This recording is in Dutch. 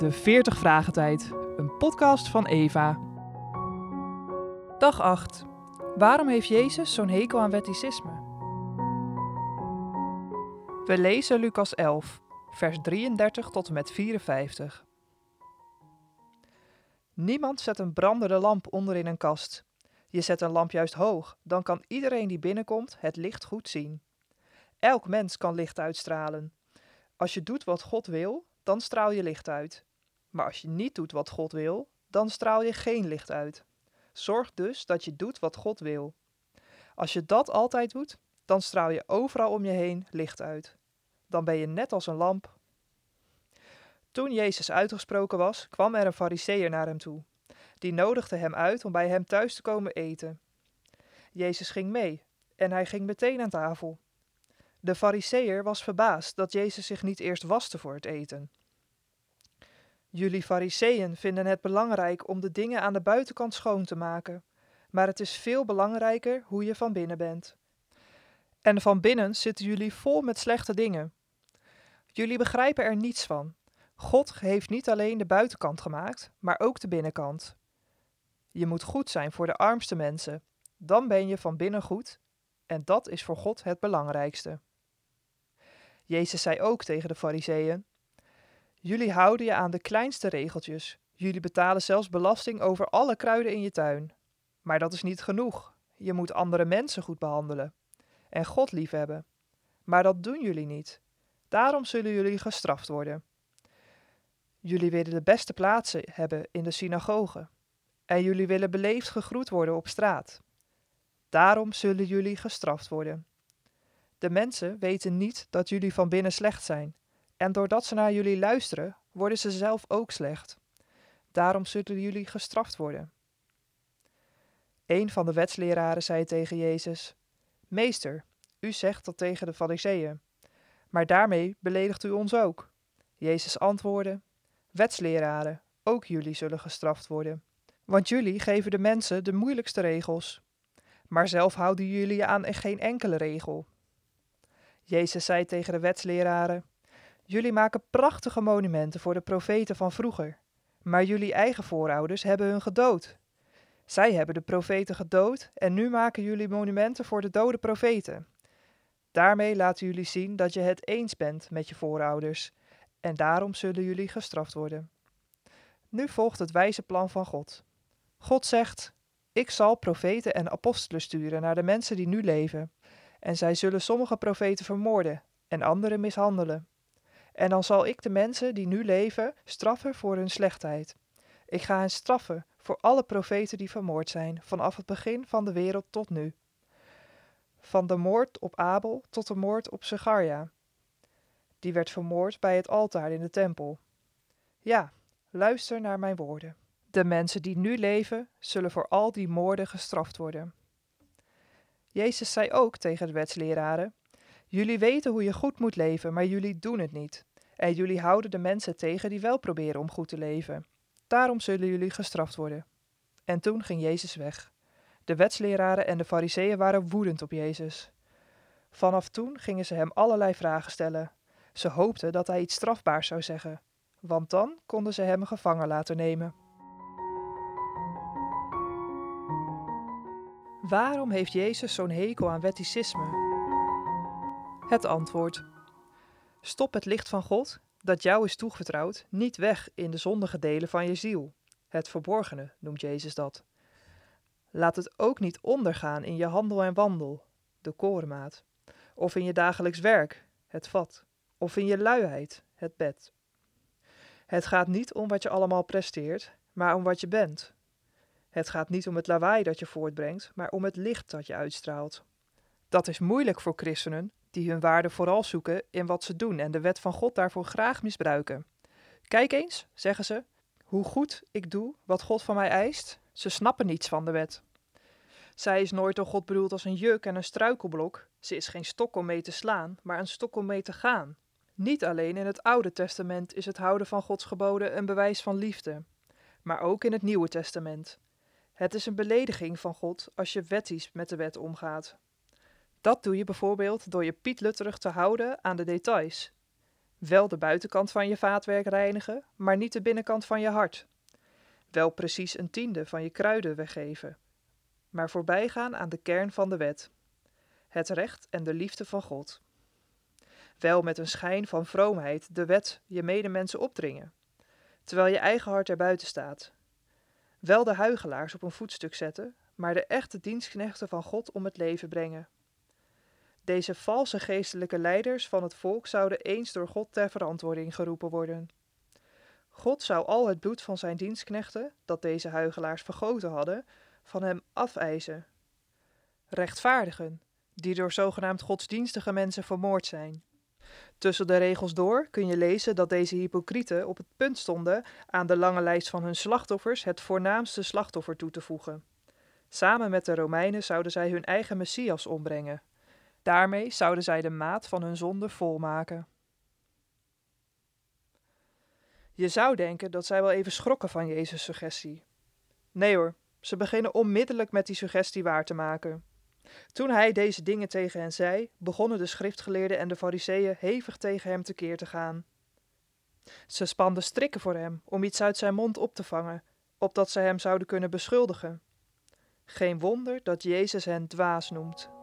De 40 Vragen Tijd, een podcast van Eva. Dag 8. Waarom heeft Jezus zo'n hekel aan wetticisme? We lezen Lucas 11, vers 33 tot en met 54. Niemand zet een brandende lamp onder in een kast. Je zet een lamp juist hoog, dan kan iedereen die binnenkomt het licht goed zien. Elk mens kan licht uitstralen. Als je doet wat God wil, dan straal je licht uit. Maar als je niet doet wat God wil, dan straal je geen licht uit. Zorg dus dat je doet wat God wil. Als je dat altijd doet, dan straal je overal om je heen licht uit. Dan ben je net als een lamp. Toen Jezus uitgesproken was, kwam er een fariseer naar hem toe. Die nodigde hem uit om bij hem thuis te komen eten. Jezus ging mee en hij ging meteen aan tafel. De fariseer was verbaasd dat Jezus zich niet eerst waste voor het eten. Jullie fariseeën vinden het belangrijk om de dingen aan de buitenkant schoon te maken, maar het is veel belangrijker hoe je van binnen bent. En van binnen zitten jullie vol met slechte dingen. Jullie begrijpen er niets van. God heeft niet alleen de buitenkant gemaakt, maar ook de binnenkant. Je moet goed zijn voor de armste mensen, dan ben je van binnen goed, en dat is voor God het belangrijkste. Jezus zei ook tegen de Fariseeën: Jullie houden je aan de kleinste regeltjes. Jullie betalen zelfs belasting over alle kruiden in je tuin. Maar dat is niet genoeg. Je moet andere mensen goed behandelen en God liefhebben. Maar dat doen jullie niet. Daarom zullen jullie gestraft worden. Jullie willen de beste plaatsen hebben in de synagoge. En jullie willen beleefd gegroet worden op straat. Daarom zullen jullie gestraft worden. De mensen weten niet dat jullie van binnen slecht zijn. En doordat ze naar jullie luisteren, worden ze zelf ook slecht. Daarom zullen jullie gestraft worden. Een van de wetsleraren zei tegen Jezus: Meester, u zegt dat tegen de Fariseeën, maar daarmee beledigt u ons ook. Jezus antwoordde: Wetsleraren, ook jullie zullen gestraft worden, want jullie geven de mensen de moeilijkste regels, maar zelf houden jullie aan geen enkele regel. Jezus zei tegen de wetsleraren: Jullie maken prachtige monumenten voor de profeten van vroeger, maar jullie eigen voorouders hebben hun gedood. Zij hebben de profeten gedood en nu maken jullie monumenten voor de dode profeten. Daarmee laten jullie zien dat je het eens bent met je voorouders en daarom zullen jullie gestraft worden. Nu volgt het wijze plan van God. God zegt: Ik zal profeten en apostelen sturen naar de mensen die nu leven, en zij zullen sommige profeten vermoorden en anderen mishandelen. En dan zal ik de mensen die nu leven straffen voor hun slechtheid. Ik ga hen straffen voor alle profeten die vermoord zijn, vanaf het begin van de wereld tot nu. Van de moord op Abel tot de moord op Zecharia. Die werd vermoord bij het altaar in de tempel. Ja, luister naar mijn woorden. De mensen die nu leven, zullen voor al die moorden gestraft worden. Jezus zei ook tegen de wetsleraren: Jullie weten hoe je goed moet leven, maar jullie doen het niet. En jullie houden de mensen tegen die wel proberen om goed te leven. Daarom zullen jullie gestraft worden. En toen ging Jezus weg. De wetsleraren en de fariseeën waren woedend op Jezus. Vanaf toen gingen ze hem allerlei vragen stellen. Ze hoopten dat hij iets strafbaars zou zeggen, want dan konden ze hem gevangen laten nemen. Waarom heeft Jezus zo'n hekel aan wetticisme? Het antwoord. Stop het licht van God, dat jou is toevertrouwd, niet weg in de zondige delen van je ziel. Het verborgene noemt Jezus dat. Laat het ook niet ondergaan in je handel en wandel, de korenmaat, of in je dagelijks werk, het vat, of in je luiheid, het bed. Het gaat niet om wat je allemaal presteert, maar om wat je bent. Het gaat niet om het lawaai dat je voortbrengt, maar om het licht dat je uitstraalt. Dat is moeilijk voor christenen die hun waarde vooral zoeken in wat ze doen en de wet van God daarvoor graag misbruiken. Kijk eens, zeggen ze, hoe goed ik doe wat God van mij eist. Ze snappen niets van de wet. Zij is nooit door God bedoeld als een juk en een struikelblok. Ze is geen stok om mee te slaan, maar een stok om mee te gaan. Niet alleen in het Oude Testament is het houden van Gods geboden een bewijs van liefde, maar ook in het Nieuwe Testament. Het is een belediging van God als je wettisch met de wet omgaat. Dat doe je bijvoorbeeld door je pietlutterig te houden aan de details. Wel de buitenkant van je vaatwerk reinigen, maar niet de binnenkant van je hart. Wel precies een tiende van je kruiden weggeven, maar voorbijgaan aan de kern van de wet: het recht en de liefde van God. Wel met een schijn van vroomheid de wet je medemensen opdringen, terwijl je eigen hart erbuiten staat. Wel de huigelaars op een voetstuk zetten, maar de echte dienstknechten van God om het leven brengen. Deze valse geestelijke leiders van het volk zouden eens door God ter verantwoording geroepen worden. God zou al het bloed van zijn dienstknechten, dat deze huigelaars vergoten hadden, van hem afeisen. Rechtvaardigen, die door zogenaamd godsdienstige mensen vermoord zijn. Tussen de regels door kun je lezen dat deze hypocrieten op het punt stonden aan de lange lijst van hun slachtoffers het voornaamste slachtoffer toe te voegen. Samen met de Romeinen zouden zij hun eigen Messias ombrengen. Daarmee zouden zij de maat van hun zonde volmaken. Je zou denken dat zij wel even schrokken van Jezus' suggestie. Nee hoor, ze beginnen onmiddellijk met die suggestie waar te maken. Toen hij deze dingen tegen hen zei, begonnen de schriftgeleerden en de fariseeën hevig tegen hem tekeer te gaan. Ze spanden strikken voor hem om iets uit zijn mond op te vangen, opdat ze hem zouden kunnen beschuldigen. Geen wonder dat Jezus hen dwaas noemt.